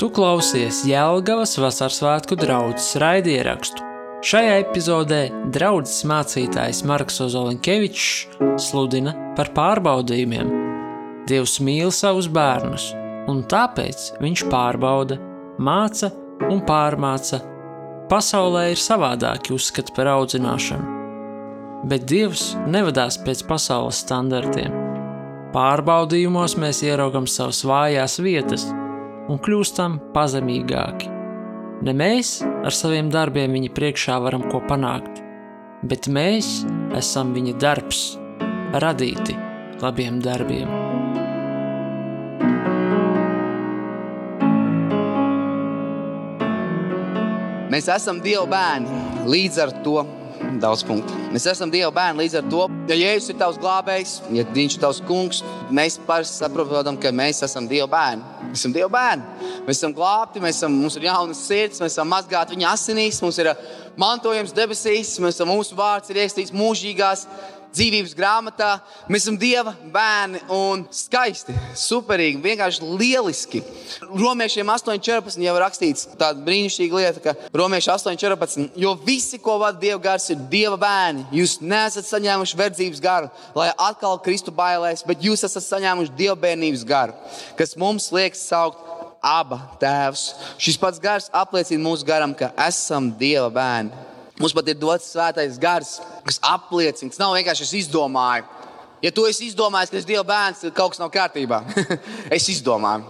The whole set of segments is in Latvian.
Tu klausies Jēlgavas vasaras svētku draugas raidierakstu. Šajā epizodē draugs mācītājs Marks Ozolinkevičs sludina par pārbaudījumiem. Dievs mīl savus bērnus, un tāpēc viņš pārbauda, māca un pārmāca. Pasaulē ir savādāki uzskati par audzināšanu, bet Dievs nevadās pēc pasaules standartiem. Pārbaudījumos mēs ieraugam savas vājās vietas un kļūstam pazemīgāki. Ne mēs ar saviem darbiem viņa priekšā varam ko panākt, bet mēs esam viņa darbs, radīti labiem darbiem. Mēs esam Dieva bērni. Līdz ar to daudz punktu. Mēs esam Dieva bērni. Līdz ar to, ja Jēzus ir tavs glābējs, ja Viņš ir tavs kungs, mēs saprotam, ka mēs esam Dieva bērni. Mēs esam Dieva bērni. Mēs esam glābti, mēs esam, mums ir jaunas sirds, mēs esam mazgāti viņa asinīs, mums ir mantojums debesīs, mēs esam, mūsu vārds ir ierakstīts mūžīgās dzīvības grāmatā. Mēs esam Dieva bērni un skaisti, superīgi, vienkārši lieliski. Romiešiem 8,14 jau ir rakstīts tāda brīnišķīga lieta, ka Romiešiem 8,14. Jo visi, ko vada Dieva gars, ir Dieva bērni. Jūs neesat saņēmuši verdzības garu, lai atkal kristu bailēs, bet jūs esat saņēmuši Dieva bērnības garu, kas mums liekas saukt aba tēvs. Šis pats gars apliecina mūsu garam, ka esam Dieva bērni. Mums pat ir dots svētais gars, kas apliecina, tas nav vienkārši es izdomāju. Ja tu esi izdomājis, ka es esmu Dieva bērns, tad kaut kas nav kārtībā. es izdomāju.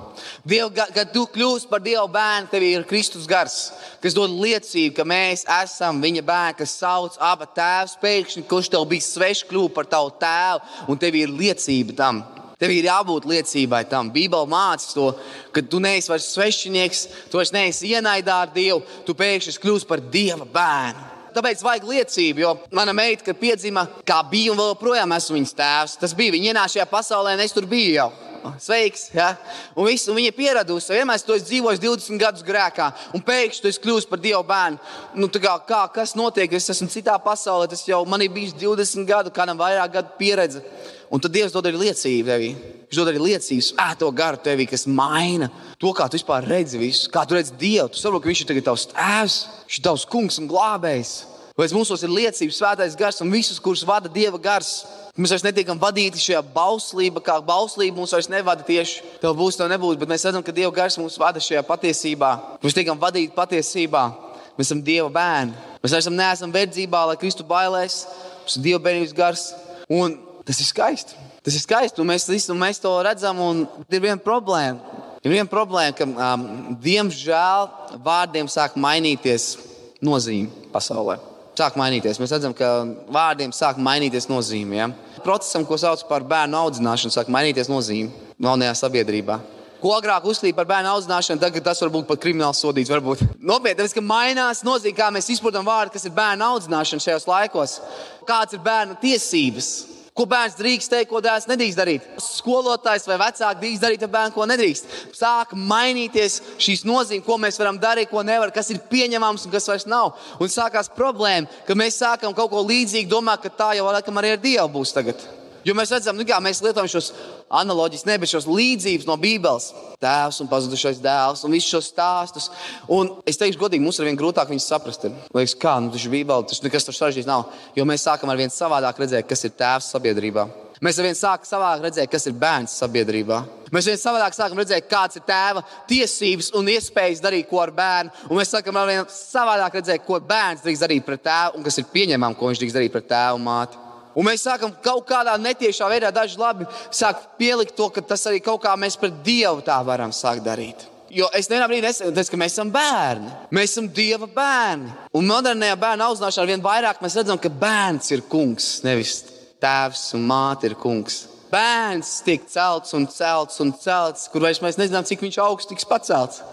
Dieva, kad tu kļūsi par Dieva bērnu, tev ir Kristus gars, kas dod liecību, ka mēs esam viņa bērni, kas sauc abu tēvus. Pēkšņi, kurš tev bija svešs, kļuva par tavu tēvu, un tev ir liecība tam. Tev ir jābūt liecībai tam. Bībeli māca to, ka tu neesi vairs svešinieks, tu vairs neesi ienaidā ar Dievu, tu pēkšņi kļūsi par Dieva bērnu. Tāpēc vajag liecību, jo mana meita, kad piedzima, kā bija un vēl joprojām esmu viņas tēvs, tas bija. Viņa ienāca šajā pasaulē, un es tur biju jau. Sveiks! Ja? Un, viss, un viņa ir pieradusi. Vienmēr esi dzīvojis 20 gadus grēkā, un pēkšņi tu esi kļuvis par Dieva bērnu. Nu, kā, kā, kas notiek? Es esmu citā pasaulē, tas jau man ir bijis 20 gadu, kādam vairāk gadu pieredze. Un tad Dievs dod arī liecību tevī. Viņš dod arī liecību, svēto garu tevī, kas maina to, kā tu vispār redzi visu. Kā tu redzi Dievu, tu saproti, ka Viņš ir tagad tavs tēvs, Viņš ir tavs kungs un glābējs. Vai mums ir liecības, svētais gars un visus, kurus vada Dieva gars. Mēs vairs netiekam vadīti šajā bauslībā, kā bauslība mūs vairs nevada tieši. Tev būs, tev nebūs, bet mēs redzam, ka Dieva gars mūs vada šajā patiesībā. Mēs tiekam vadīti patiesībā. Mēs esam Dieva bērni. Mēs esam neesam verdzībā, lai Kristu bailēs. Mums ir Dieva bērnības gars. Un tas ir skaisti. Tas ir skaisti, un mēs, un mēs to redzam. Ir viena problēma. Ir viena problēma, ka um, diemžēl vārdiem sāk mainīties nozīme pasaulē sāk mainīties. Mēs redzam, ka vārdiem sāk mainīties nozīme. Ja? Procesam, ko sauc par bērnu audzināšanu, sāk mainīties nozīme jaunajā sabiedrībā. Ko agrāk uzskatīja par bērnu audzināšanu, tagad tas var būt pat krimināli sodīts. Nopietni, ka mainās nozīme, kā mēs izprotam vārdu, kas ir bērnu audzināšana šajos laikos. Kāds ir bērnu tiesības? Ko bērns drīkst teikt, ko dēls nedrīkst darīt? Skolotājs vai vecāks drīkst darīt ar bērnu, ko nedrīkst. Sāk mainīties šīs nozīmes, ko mēs varam darīt, ko nevaram, kas ir pieņemams un kas vairs nav. Un sākās problēma, ka mēs sākam kaut ko līdzīgu domāt, ka tā jau laikam arī ar Dievu būs tagad. Jo mēs redzam, nu, kā mēs lietojam šos analoģijas, ne bet šos līdzības no Bībeles. Tēvs un pazudušais dēls un visus šos stāstus. Un es teikšu, godīgi, mums ir vien grūtāk viņus saprast. Ir. Liekas, kā, nu, tas ir Bībele, tas nekas tur sarežģīts nav. Jo mēs sākam ar vien savādāk redzēt, kas ir tēvs sabiedrībā. Mēs ar vien sākam savādāk redzēt, kas ir bērns sabiedrībā. Mēs vien savādāk sākam redzēt, kāds ir tēva tiesības un iespējas darīt ko ar bērnu. Un mēs sākam ar vien savādāk redzēt, ko bērns drīkst darīt pret tēvu un kas ir pieņemams, ko viņš drīkst darīt pret tēvu un māti. Un mēs sākam kaut kādā netiešā veidā, daži labi sāk pielikt to, ka tas arī kaut kā mēs pret Dievu tā varam sākt darīt. Jo es nevienā brīdī nesaku, ka mēs esam bērni. Mēs esam Dieva bērni. Un modernajā bērnu audzināšanā vien vairāk mēs redzam, ka bērns ir kungs, nevis tēvs un māte ir kungs. Bērns tiek celts un celts un celts, kur vairs mēs nezinām, cik viņš augsts tiks pacelts.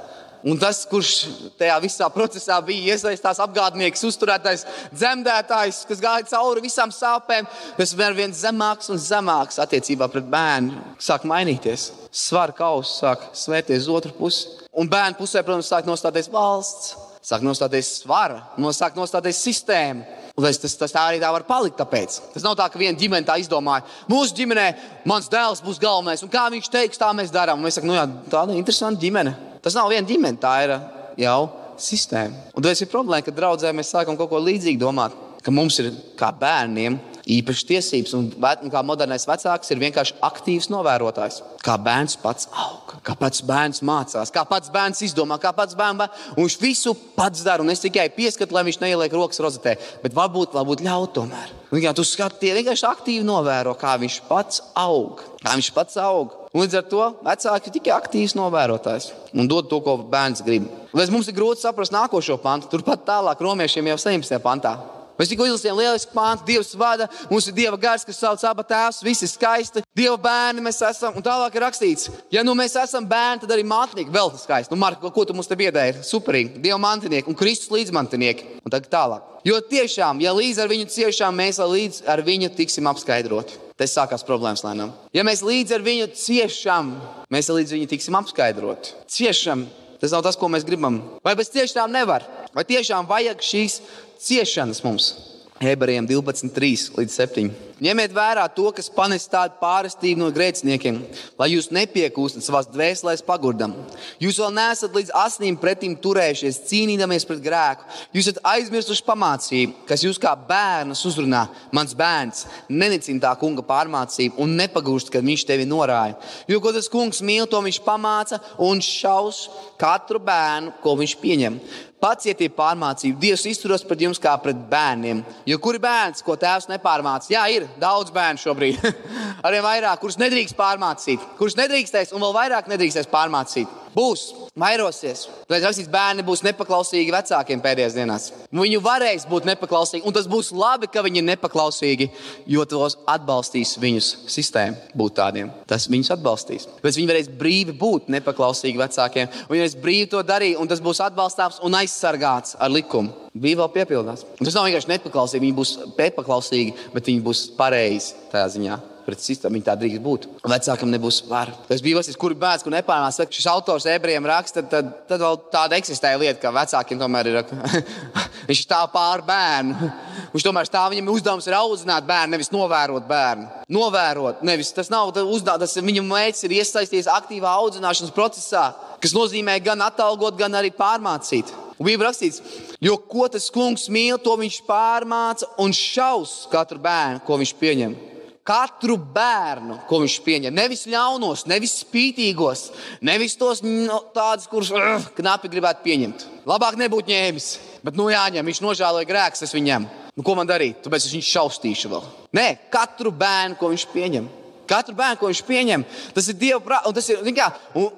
Un tas, kurš tajā visā procesā bija iesaistīts, apgādnieks, uzturētājs, dzemdētājs, kas gāja cauri visām sāpēm, tas vēl vien zemāks un zemāks attiecībā pret bērnu. Sāk mainīties. Svara kausa sāk svērties uz otru pusi. Un bērnu pusē, protams, sāk nostāties valsts, sāk nostāties svara, sāk nostāties sistēma. Un tas, tas, tas tā arī tā var palikt. Tāpēc. Tas nav tā, ka viena ģimene tā izdomāja. Mūsu ģimenē mans dēls būs galvenais, un kā viņš teiks, tā mēs darām. Un mēs sakām, nu jā, tāda ir interesanta ģimene. Tas nav viena ģimene, tā ir jau sistēma. Un tas ir problēma, ka draudzē mēs sākam kaut ko līdzīgu domāt. Ka mums ir kā bērniem īpašas tiesības. Un, un kā modernais vecāks ir vienkārši aktīvs novērotājs. Kā bērns pats aug, kā pats bērns mācās, kā pats bērns izdomā, kā pats bērns. Viņš visu pats dara. Un es tikai pieskatu, lai viņš neieliek rokas rozetē. Bet varbūt, varbūt ļaut tomēr. Un, jā, tu skaties, vienkārši aktīvi novēro, kā viņš pats aug. Kā viņš pats aug. Līdz ar to vecāki ir tikai aktīvs novērotājs un dod to, ko bērns grib. Līdz mums ir grūti saprast nākošo pantu. Turpat tālāk, romiešiem jau 17. pantā. Mēs tikko izlasījām lielisku pāntu, Dievs vada, mums ir Dieva gars, kas sauc abu tēvus, visi skaisti. Dieva bērni mēs esam, un tālāk ir rakstīts, ja nu mēs esam bērni, tad arī mantinieki vēl tas skaisti. Nu, Marka, ko tu mums te biedēji? Superīgi, Dieva mantinieki un Kristus līdzmantinieki. Un tagad tālāk. Jo tiešām, ja līdz ar viņu ciešām, mēs līdz ar viņu tiksim apskaidroti. Tas sākās problēmas lēnām. Ja mēs līdz ar viņu ciešam, mēs līdz viņu tiksim apskaidroti. Ciešam, tas nav tas, ko mēs gribam. Vai bez ciešām nevar? Vai tiešām vajag šīs ciešanas mums. Ebrejiem 12, 3 līdz 7. Ņemiet vērā to, kas panes tādu pārestību no grēciniekiem, lai jūs nepiekūstat savā dvēselē pagurdam. Jūs vēl neesat līdz asnīm pretim turējušies, cīnīdamies pret grēku. Jūs esat aizmirsuši pamācību, kas jūs kā bērnus uzrunā. Mans bērns nenicina tā kunga pārmācību un nepagūst, kad viņš tevi norāja. Jo ko tas kungs mīl, to viņš pamāca un šaus katru bērnu, ko viņš pieņem. Pacietība pārmācība. Dievs izturas pret jums kā pret bērniem. Jo kur ir bērns, ko tēvs nepārmāca? Jā, ir daudz bērnu šobrīd. Arvien vairāk, kurus nedrīkst pārmācīt, kurus nedrīkstēs un vēl vairāk nedrīkstēs pārmācīt. Būs, vairosies. Tad rakstīts, bērni būs nepaklausīgi vecākiem pēdējās dienās. Viņu varēs būt nepaklausīgi, un tas būs labi, ka viņi ir nepaklausīgi, jo tos atbalstīs viņus sistēma būt tādiem. Tas viņus atbalstīs. Bet viņi varēs brīvi būt nepaklausīgi vecākiem. Viņi varēs brīvi to darīt, un tas būs atbalstāms un aizsargāts ar likumu. Bija vēl piepildās. Tas nav vienkārši nepaklausīgi, viņi būs pēcpaklausīgi, bet viņi būs pareizi tajā ziņā pret sistēmu. Viņi tā drīkst būt. Vecākam nebūs vara. Tas bija tas, kur bērns, kur nepārnās. Šis autors ebrejiem raksta, tad, tad vēl tāda eksistēja lieta, ka vecākiem tomēr ir. Viņš stāv pāri bērnu. Viņš tomēr stāv viņam uzdevums ir audzināt bērnu, nevis novērot bērnu. Novērot, nevis tas nav uzdevums, tas viņa mērķis ir iesaistīties aktīvā audzināšanas procesā, kas nozīmē gan atalgot, gan arī pārmācīt. Un bija rakstīts, jo ko tas kungs mīl, to viņš pārmāca un šaus katru bērnu, ko viņš pieņem. Katru bērnu, ko viņš pieņem, nevis ļaunos, nevis spītīgos, nevis tos no, tādus, kurus uh, knapi gribētu pieņemt. Labāk nebūtu ņēmis, bet nu jāņem, viņš nožēloja grēkus, es viņam. Nu, ko man darīt? Tāpēc es viņu šaustīšu vēl. Nē, katru bērnu, ko viņš pieņem. Katru bērnu, ko viņš pieņem, tas ir Dieva prāts.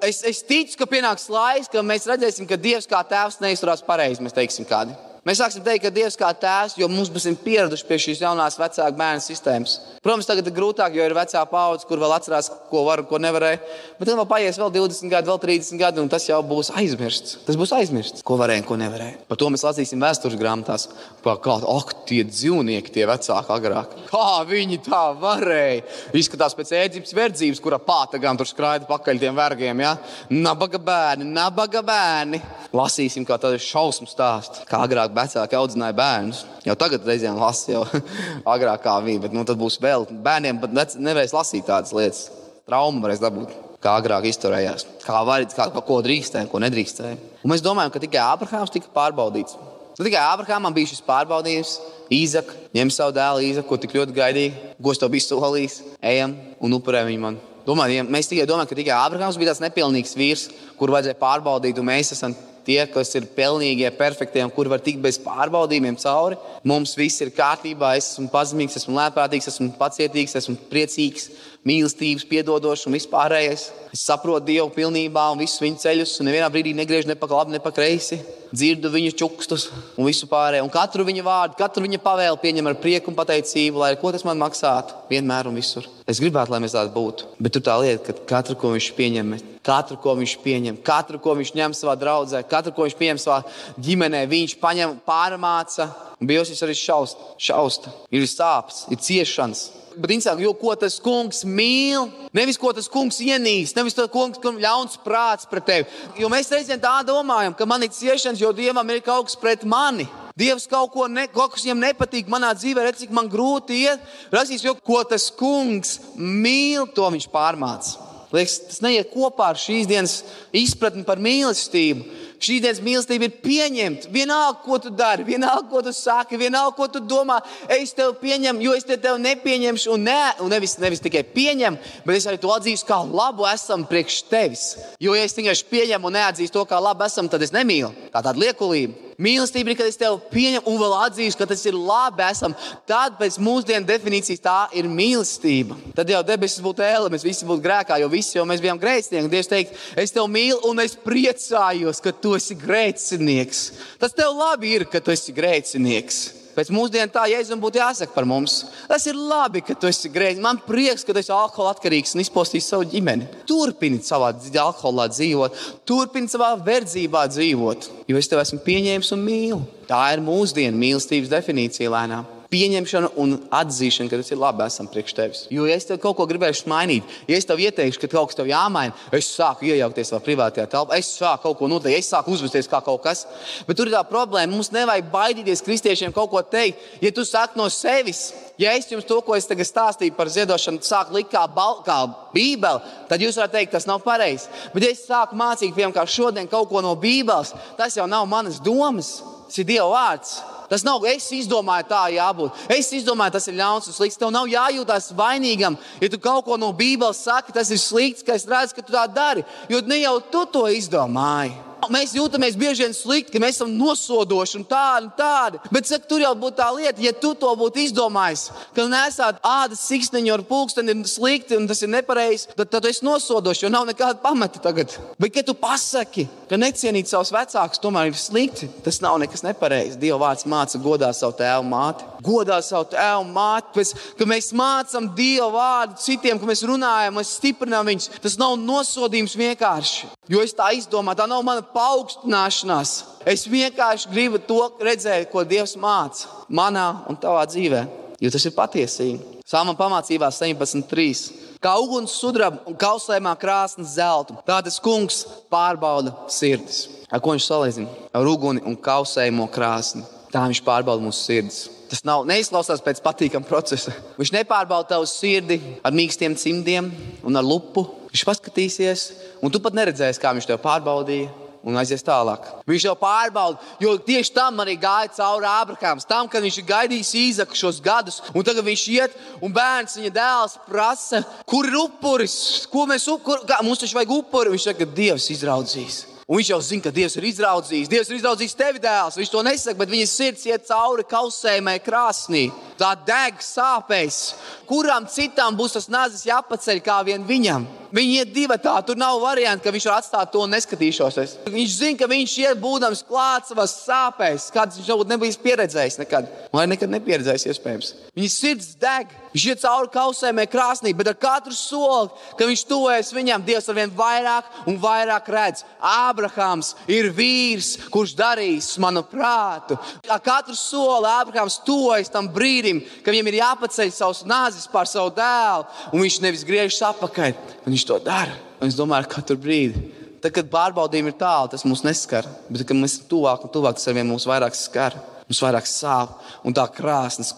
Es, es ticu, ka pienāks laiks, kad mēs redzēsim, ka Dievs kā tēvs neizturās pareizi. Mēs teiksim, kādi. Mēs sāksim teikt, ka Dievs kā tēvs, jo mums būsim pieraduši pie šīs jaunās vecāku bērnu sistēmas. Protams, tagad ir grūtāk, jo ir vecā paudze, kur vēl atcerās, ko var un ko nevarēja. Bet tad vēl paies vēl 20 gadi, vēl 30 gadi, un tas jau būs aizmirsts. Tas būs aizmirsts, ko varēja un ko nevarēja. Par to mēs lasīsim vēstures grāmatās. Kā ak, tie dzīvnieki, tie vecāki agrāk. Kā viņi tā varēja? Izskatās pēc ēdzības verdzības, kura pātagām tur skraida pakaļ tiem vergiem. Ja? Nabaga bērni, nabaga bērni. Lasīsim, kā tādu šausmu stāstu, kā agrāk vecāki audzināja bērnus. Jau tagad reizēm lasa, jau agrāk kā bija, bet nu, tad būs vēl bērniem, bet nevarēs lasīt tādas lietas. Traumu varēs dabūt, kā agrāk izturējās, kā, var, kā ko drīkstēja, ko nedrīkstēja. Un mēs domājam, ka tikai Abrahāms tika pārbaudīts. Nu, tikai Abrahamam bija šis pārbaudījums. Īzaka ņem savu dēlu, Īzaku, ko tik ļoti gaidīja, ko es to biju solījis, ejam un upurē viņu man. Domāju, ja mēs tikai domājam, ka tikai Abrahams bija tāds nepilnīgs vīrs, kuru vajadzēja pārbaudīt, un mēs esam tie, kas ir pelnīgie, perfektie kur var tikt bez pārbaudījumiem cauri. Mums viss ir kārtībā, es esmu pazemīgs, esmu lēpātīgs, esmu pacietīgs, esmu priecīgs, mīlestības, piedodošs un vispārējais. Es saprotu Dievu pilnībā un visus viņa ceļus, un nevienā brīdī negriežu ne pa labi, ne pa kreisi. Dzirdu viņa čukstus un visu pārējo. Un katru viņa vārdu, katru viņa pavēlu pieņem ar prieku un pateicību, lai ko tas man maksātu, vienmēr un visur. Es gribētu, lai mēs tādi būtu. Bet tur tā lieta, ka katru, ko viņš pieņem, katru, ko viņš pieņem, katru, ko viņš ņem savā draudzē, katru, ko viņš pieņem savā ģimenē, viņš paņem, pārmāca. Un bijis arī šausta, šausta, ir sāpes, ir ciešanas, Bet interesanti, jo ko tas kungs mīl, nevis ko tas kungs ienīst, nevis tas kungs, kam ļauns prāts pret tevi. Jo mēs reizēm tā domājam, ka man ir ciešanas, jo dievam ir kaut kas pret mani. Dievs kaut ko, ne, kaut kas viņam nepatīk manā dzīvē, redz, cik man grūti iet. Rasīs, jo ko tas kungs mīl, to viņš pārmāca. Liekas, tas neiet kopā ar šīs dienas izpratni par mīlestību. Šīs dienas mīlestība ir pieņemta. Vienalga, ko tu dari, vienalga, ko tu saki, vienalga, ko tu domā. Es tevi pieņemu, jo es te tevi nepieņemšu. Un, ne, un nevis, nevis tikai pieņemu, bet es arī to atzīstu kā labu esam priekš tevis. Jo, ja es tikai pieņemu un neatzīstu to kā labu esam, tad es nemīlu. Tā tāda liekulība. Mīlestība ir, kad es tevi pieņemu un vēl atzīstu, ka tas ir labi. Esam. Tad pēc mūsdienu definīcijas tā ir mīlestība. Tad jau debesis būtu ēle, mēs visi būtu grēkā, jo visi jau mēs bijām grēcinieki. Dievs teikt, es tevi mīlu un es priecājos, ka tu esi grēcinieks. Tas tev labi ir, ka tu esi grēcinieks. Pēc mūsdienu tā Jēzum būtu jāsaka par mums. Tas ir labi, ka tu esi grēcinieks. Man prieks, ka tu esi alkohola atkarīgs un izpostījis savu ģimeni. Turpini savā alkoholā dzīvot, turpini savā verdzībā dzīvot, jo es tevi esmu pieņēmis un mīlu. Tā ir mūsdienu mīlestības definīcija lēnām pieņemšana un atzīšana, ka tas ir labi, esam priekš tevis. Jo, ja es tev kaut ko gribēšu mainīt, ja es tev ieteikšu, ka kaut kas tev jāmaina, es sāku iejaukties savā privātajā telpā, es sāku kaut ko noteikt, es sāku uzvesties kā kaut kas. Bet tur ir tā problēma, mums nevajag baidīties kristiešiem kaut ko teikt. Ja tu saki no sevis, ja es jums to, ko es tagad stāstīju par ziedošanu, sāku likt kā, bal, kā Bībeli, tad jūs varat teikt, tas nav pareizi. Bet, ja es sāku mācīt, piemēram, šodien kaut ko no Bībeles, tas jau nav manas domas, tas ir Dieva vārds. Tas nav, es izdomāju, tā jābūt. Es izdomāju, tas ir ļauns un slikts. Tev nav jājūtas vainīgam. Ja tu kaut ko no Bībeles saki, tas ir slikts, ka es redzu, ka tu tā dari. Jo ne jau tu to izdomāji. Mēs jūtamies bieži vien slikti, ka mēs esam nosodoši un tādi un tādi. Bet saka, tur jau būtu tā lieta, ja tu to būtu izdomājis, ka nesāt ādas siksniņu ar pulksteni ir slikti un tas ir nepareizi, tad, tad tu esi nosodošs, jo nav nekāda pamata tagad. Bet, kad tu pasaki, ka necienīt savus vecākus, tomēr ir slikti, tas nav nekas nepareizs. Dieva vārds māca godā savu tēvu māti. Godā savu tēvu māti, pēc, ka mēs mācām Dieva vārdu citiem, ka mēs runājam, mēs stiprinām viņus. Tas nav nosodījums vienkārši. Jo es tā izdomāju, tā nav mana paaugstināšanās. Es vienkārši gribu to redzēt, ko Dievs māca manā un tavā dzīvē. Jo tas ir patiesība. Sāma pamācībās 17.3. Kā uguns sudraba un kausējumā krāsnes zelta, tā tas kungs pārbauda sirdis. Ar ko viņš salīdzina? Ar uguni un kausējumu krāsni. Tā viņš pārbauda mūsu sirdis. Tas nav neizklausās pēc patīkama procesa. Viņš nepārbauda tavu sirdi ar mīkstiem cimdiem un ar lupu. Viņš paskatīsies, un tu pat neredzēsi, kā viņš tev pārbaudīja. Un aizies tālāk. Viņš jau pārbauda, jo tieši tam arī gāja cauri Ābrahāms. Tam, kad viņš ir gaidījis īzaku šos gadus, un tagad viņš iet, un bērns viņa dēls prasa, kur ir upuris, ko mēs upurām. Mums taču vajag upuri. Viņš saka, ka Dievs izraudzīs. Un viņš jau zina, ka Dievs ir izraudzījis. Dievs ir izraudzījis tevi, dēls. Viņš to nesaka, bet viņa sirds iet cauri kausējumai krāsnī. Tā deg sāpēs. Kuram citam būs tas nazis jāpaceļ kā vien viņam? Viņi iet divi tā, tur nav variantu, ka viņš var atstāt to un neskatīšos. Es. Viņš zina, ka viņš iet būdams klāts savās sāpēs, kādas viņš varbūt nebija pieredzējis nekad. Vai nekad nepieredzējis, iespējams. Viņa sirds deg. Viņš iet cauri kausēmē krāsnī, bet ar katru soli, kad viņš tuvojas viņam, Dievs ar vien vairāk un vairāk redz. Ābrahāms ir vīrs, kurš darīs manu prātu. Ar katru soli Ābrahāms tuvojas tam brīdim, kad viņam ir jāpaceļ savus nāzes pār savu dēlu, un viņš nevis griežas atpakaļ. Viņš to dara. Un es domāju, ka katru brīdi. Tad, kad pārbaudījumi ir tālu, tas mūs neskar. Bet, kad mēs esam tuvāk un tuvāk, tas ar vien mūs vairāk skar. Mums vairāk sāp, un tā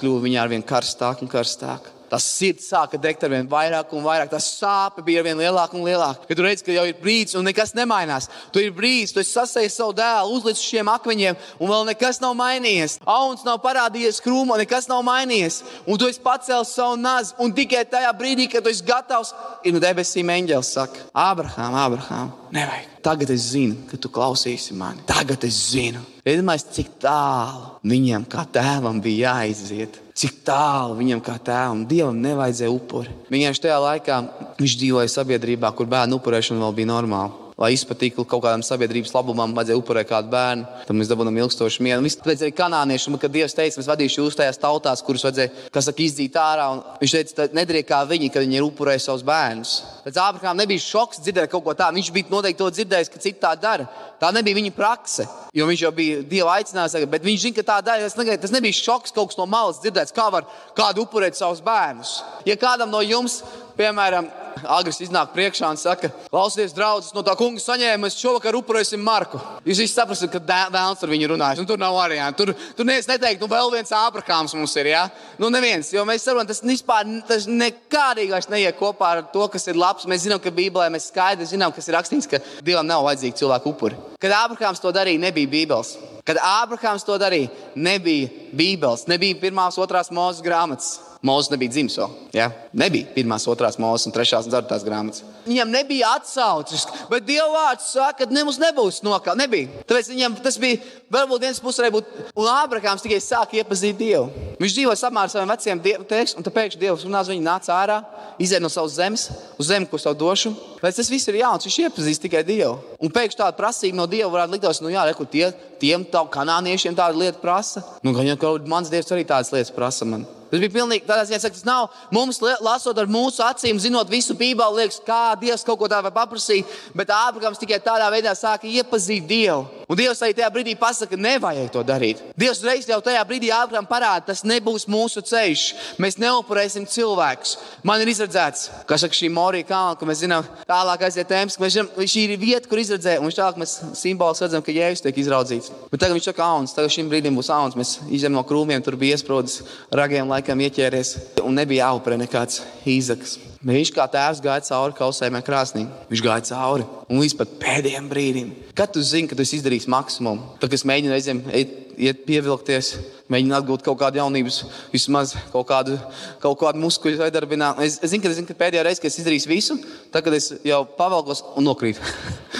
kļuva viņā ar vien karstāka un karstāka. Tas sirds sāka degt ar vien vairāk un vairāk. Tas sāpe bija ar vien lielāka un lielāka. Kad tu redz, ka jau ir brīdis un nekas nemainās, tu ir brīdis, tu esi sasējis savu dēlu, uzlicis šiem akmeņiem, un vēl nekas nav mainījies. Auns nav parādījies krūmā, nekas nav mainījies. Un tu esi pacēlis savu nazi, un tikai tajā brīdī, kad tu esi gatavs, ir no debesīm eņģēlis saka, Ābrahām, Ābrahām, nevajag. Tagad es zinu, ka tu klausīsi mani. Tagad es zinu. Iedomājieties, cik tālu viņam kā tēvam bija jāiziet. Cik tālu viņam kā tēvam, Dievam nevajadzēja upuri. Vienkārši tajā laikā viņš dzīvoja sabiedrībā, kur bērnu upurēšana vēl bija normāla lai izpatiktu kaut kādam sabiedrības labumam, vajadzēja upurēt kādu bērnu. Tad mēs dabūjām ilgstošu mienu. Viss pēc arī kanāniešiem, kad Dievs teica, mēs vadīšu jūs tajās tautās, kuras vajadzēja, kas saka, izdīt ārā. Un viņš teica, nedariet kā viņi, kad viņi ir upurējuši savus bērnus. Pēc Ābrahām nebija šoks dzirdēt kaut ko tādu. Viņš bija noteikti to dzirdējis, ka citi tā dara. Tā nebija viņa prakse, jo viņš jau bija Dieva aicinājis, bet viņš zina, ka tā dara. Tas nebija šoks kaut kas no malas dzirdēts, kā var kādu upurēt savus bērnus. Ja kādam no jums piemēram, Agris iznāk priekšā un saka, klausieties, draugs, no tā kunga saņēmu, mēs šovakar upurēsim Marku. Jūs visi saprotat, ka vēlams ar viņu runājas. Nu, tur nav variantu. Tur, tur neviens neteikt, nu vēl viens Ābrahāms mums ir. Ja? Nu, neviens, jo mēs saprotam, tas vispār tas nekādīgi vairs neiet kopā ar to, kas ir labs. Mēs zinām, ka Bībelē mēs skaidri zinām, kas ir rakstīts, ka Dievam nav vajadzīgi cilvēku upuri. Kad Ābrahāms to darīja, nebija Bībeles. Kad Ābrahāms to darīja, nebija Bībeles, nebija pirmās, otrās mūzes grāmatas. Mūzis nebija dzimis vēl. Ja? Nebija pirmās, otrās mūzes un trešās ceturtās grāmatas. Viņam nebija atsauces, bet Dieva vārds saka, ka mums nebūs nokāpta. Nebija. Tāpēc viņam tas bija varbūt viens puses, varbūt. Un Ābrahāms tikai sāka iepazīt Dievu. Viņš dzīvoja samā ar saviem veciem tēviem, un tāpēc Dievs runās, viņi nāca ārā, iziet no savas zemes, uz zemi, ko savu došu. Pēc tas viss ir jauns, viņš iepazīst tikai Dievu. Un pēkšņi tāda prasība no Dieva varētu likties, nu jā, reku, tie, tiem tā, kanāniešiem tāda lieta prasa. Nu, gan jau mans Dievs arī tādas lietas prasa man. Tas bija pilnīgi tādā ziņā, ka tas nav mums, lasot ar mūsu acīm, zinot visu Bībeli, liekas, kā Dievs kaut ko tādu var paprasīt. Bet Ābrahams tikai tādā veidā sāka iepazīt Dievu. Un Dievs arī tajā brīdī pasaka, ka nevajag to darīt. Dievs reiz jau tajā brīdī Ābraham parāda, tas nebūs mūsu ceļš. Mēs neupurēsim cilvēkus. Man ir izredzēts, saka šī Morija kalna, ka mēs zinām, tālāk aiziet tēmas, ka mēs zinām, šī ir vieta, kur izredzē. Un tālāk mēs simbols redzam, ka Jēzus tiek izraudzīts. Bet tagad viņš saka, auns, tagad šim brīdim būs auns. Mēs izņemam no krūmiem, tur bija iesprūdis ragiem, laikam ieķēries. Un nebija jāupurē nekāds īzaks. Viņš kā tēvs gāja cauri kausējumai krāsnī. Viņš gāja cauri un līdz pat pēdējiem brīdim. Kad tu zini, ka tu izdarīsi maksimumu, tad es mēģinu reizēm iet, pievilkties, mēģinu atgūt kaut kādu jaunības, vismaz kaut kādu, kaut kādu muskuļu iedarbināt. Es, es zinu, ka, es zinu, ka pēdējā reizē, kad es izdarīšu visu, tad, kad es jau pavalkos un nokrītu.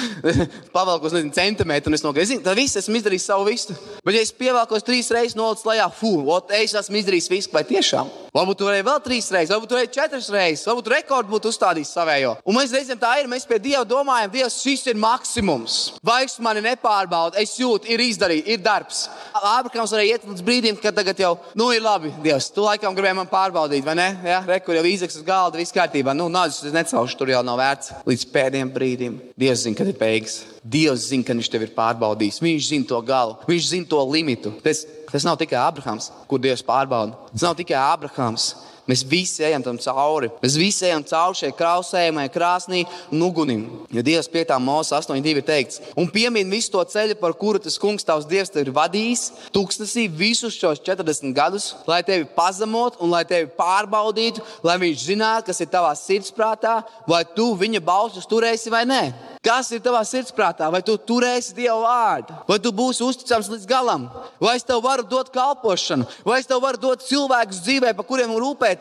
pavalkos nezinu, centimetru, un es zinu, tad viss esmu izdarījis savu visu. Bet, ja es pievelkos trīs reizes nolicis lejā, fu, es esmu izdarījis visu, vai tiešām? Varbūt tur varēja vēl trīs reizes, varbūt tur varēja četras reizes, varbūt rekordu būtu uzstādījis savējo. Un mēs reizēm tā ir, mēs pie Dieva domājam, Dievs, šis ir maksimums. Vairs mani nepārbauda, es jūtu, ir izdarīts, ir darbs. Ābrahams varēja iet līdz brīdim, kad tagad jau, nu, ir labi, Dievs, tu laikam gribēji man pārbaudīt, vai ne? Jā, rekur jau izsaks uz galda, viss kārtībā. Nu, nāc, es necaušu, tur jau nav vērts. Līdz pēdējiem brīdim Dievs zina, kad ir beigas. Dievs zina, ka viņš tevi ir pārbaudījis. Viņš zina to galu, viņš zina to limitu. Tas, tas nav tikai Abrahams, kur Dievs pārbauda. Tas nav tikai Abrahams. Mēs visi ejam tam cauri. Mēs visi ejam cauri šai krausējumai, krāsnī un ugunim. Jo Dievs 5. mūzika 8.2 ir teikts, un piemin visu to ceļu, par kuru tas kungs tavs Dievs tev ir vadījis, tūkstnesī visus šos 40 gadus, lai tevi pazemot un lai tevi pārbaudītu, lai viņš zinātu, kas ir tavā sirdsprātā, vai tu viņa balsus turēsi vai nē. Kas ir tavā sirdsprātā? Vai tu turēsi Dieva vārdu? Vai tu būsi uzticams līdz galam? Vai es tev varu dot kalpošanu? Vai es tev varu dot cilvēkus dzīvē, par kuriem rūpēties,